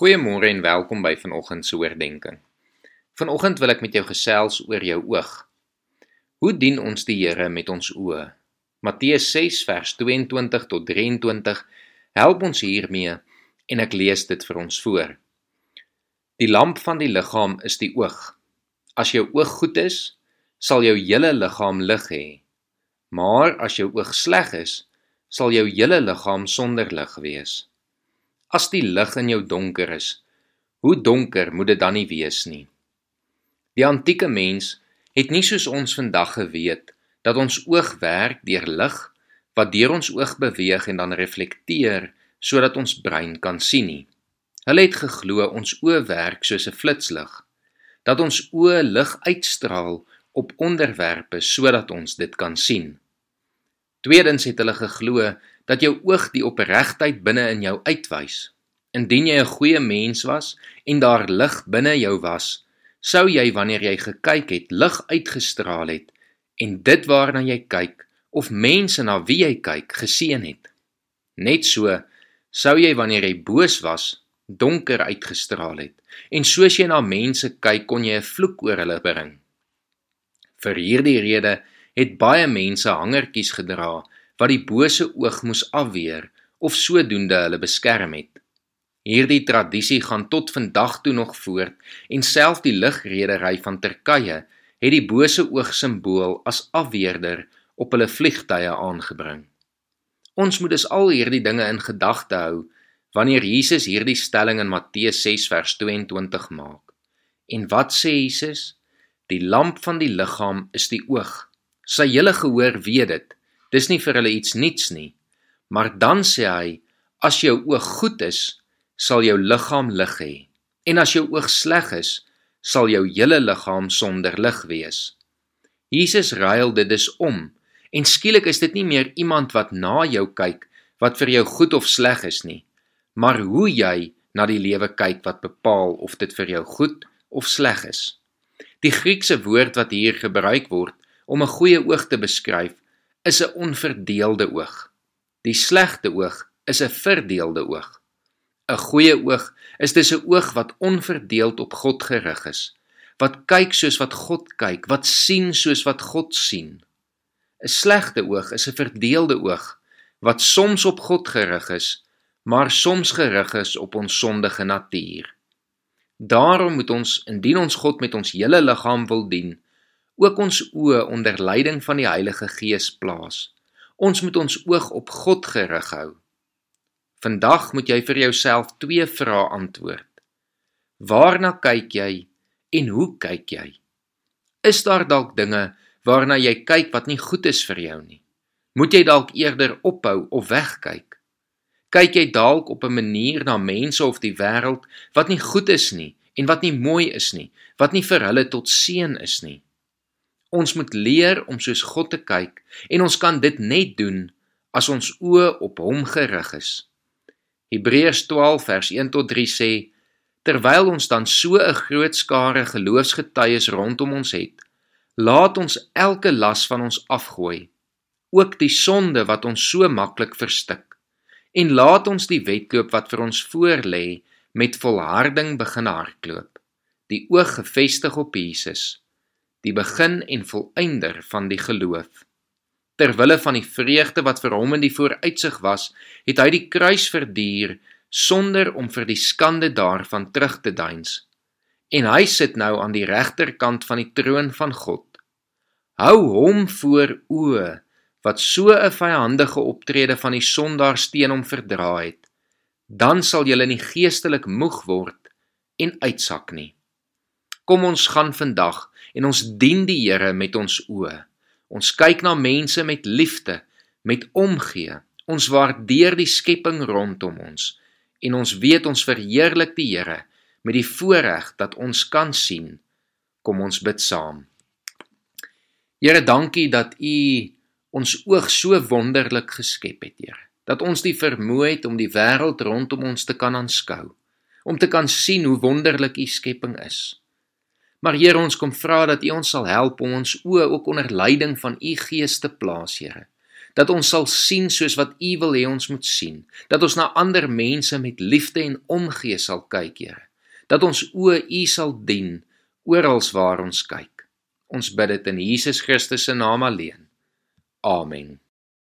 Goeiemôre en welkom by vanoggend se oordeenking. Vanoggend wil ek met jou gesels oor jou oog. Hoe dien ons die Here met ons oë? Matteus 6 vers 22 tot 23 help ons hiermee en ek lees dit vir ons voor. Die lamp van die liggaam is die oog. As jou oog goed is, sal jou hele liggaam lig hê. Maar as jou oog sleg is, sal jou hele liggaam sonder lig wees. As die lig in jou donker is, hoe donker moet dit dan nie wees nie? Die antieke mens het nie soos ons vandag geweet dat ons oog werk deur lig wat deur ons oog beweeg en dan reflekteer sodat ons brein kan sien nie. Hulle het geglo ons oë werk soos 'n flitslig, dat ons oë lig uitstraal op onderwerpe sodat ons dit kan sien. Tweedens het hulle geglo dat jou oog die opregtheid binne in jou uitwys. Indien jy 'n goeie mens was en daar lig binne jou was, sou jy wanneer jy gekyk het, lig uitgestraal het en dit waarna jy kyk of mense na wie jy kyk geseën het. Net so sou jy wanneer jy boos was, donker uitgestraal het en soos jy na mense kyk, kon jy 'n vloek oor hulle bring. Vir hierdie rede het baie mense hangertjies gedra wat die bose oog moes afweer of sodoende hulle beskerm het. Hierdie tradisie gaan tot vandag toe nog voort en self die lugredery van Turkye het die bose oog simbool as afweerder op hulle vliegtye aangebring. Ons moet dus al hierdie dinge in gedagte hou wanneer Jesus hierdie stelling in Matteus 6 vers 22 maak. En wat sê Jesus? Die lamp van die liggaam is die oog. Sy hele gehoor weet dit. Dis nie vir hulle iets niets nie. Maar dan sê hy, as jou oog goed is, sal jou liggaam lig hê. En as jou oog sleg is, sal jou hele liggaam sonder lig wees. Jesus ruil dit dus om. En skielik is dit nie meer iemand wat na jou kyk wat vir jou goed of sleg is nie, maar hoe jy na die lewe kyk wat bepaal of dit vir jou goed of sleg is. Die Griekse woord wat hier gebruik word om 'n goeie oog te beskryf, is 'n onverdeelde oog. Die slegte oog is 'n verdeelde oog. 'n Goeie oog is dis 'n oog wat onverdeeld op God gerig is, wat kyk soos wat God kyk, wat sien soos wat God sien. 'n Slegte oog is 'n verdeelde oog wat soms op God gerig is, maar soms gerig is op ons sondige natuur. Daarom moet ons indien ons God met ons hele liggaam wil dien, ook ons oë onder leiding van die Heilige Gees plaas. Ons moet ons oog op God gerig hou. Vandag moet jy vir jouself twee vrae antwoord. Waarna kyk jy en hoe kyk jy? Is daar dalk dinge waarna jy kyk wat nie goed is vir jou nie? Moet jy dalk eerder ophou of wegkyk? Kyk jy dalk op 'n manier na mense of die wêreld wat nie goed is nie en wat nie mooi is nie, wat nie vir hulle tot seën is nie? Ons moet leer om soos God te kyk en ons kan dit net doen as ons oë op hom gerig is. Hebreërs 12 vers 1 tot 3 sê terwyl ons dan so 'n groot skare geloofsgetuies rondom ons het, laat ons elke las van ons afgooi, ook die sonde wat ons so maklik verstik, en laat ons die wedloop wat vir ons voorlê met volharding begin hardloop, die oog gefestig op Jesus die begin en volëinder van die geloof. Ter wille van die vreugde wat vir hom in die vooruitsig was, het hy die kruis verduur sonder om vir die skande daarvan terug te deins. En hy sit nou aan die regterkant van die troon van God. Hou hom voor oë wat so 'n vyandige optrede van die sondaar teen hom verdra het. Dan sal julle nie geestelik moeg word en uitsak nie. Kom ons gaan vandag en ons dien die Here met ons oë. Ons kyk na mense met liefde, met omgee. Ons waardeer die skepping rondom ons en ons weet ons verheerlik die Here met die voorreg dat ons kan sien. Kom ons bid saam. Here, dankie dat U ons oog so wonderlik geskep het, Here. Dat ons die vermoë het om die wêreld rondom ons te kan aanskou, om te kan sien hoe wonderlik U skepping is. Maar Here, ons kom vra dat U ons sal help om ons oë ook onder leiding van U Gees te plaas, Here. dat ons sal sien soos wat U wil hê ons moet sien, dat ons na ander mense met liefde en omgee sal kyk, Here, dat ons oë U sal dien oral waar ons kyk. Ons bid dit in Jesus Christus se naam alleen. Amen.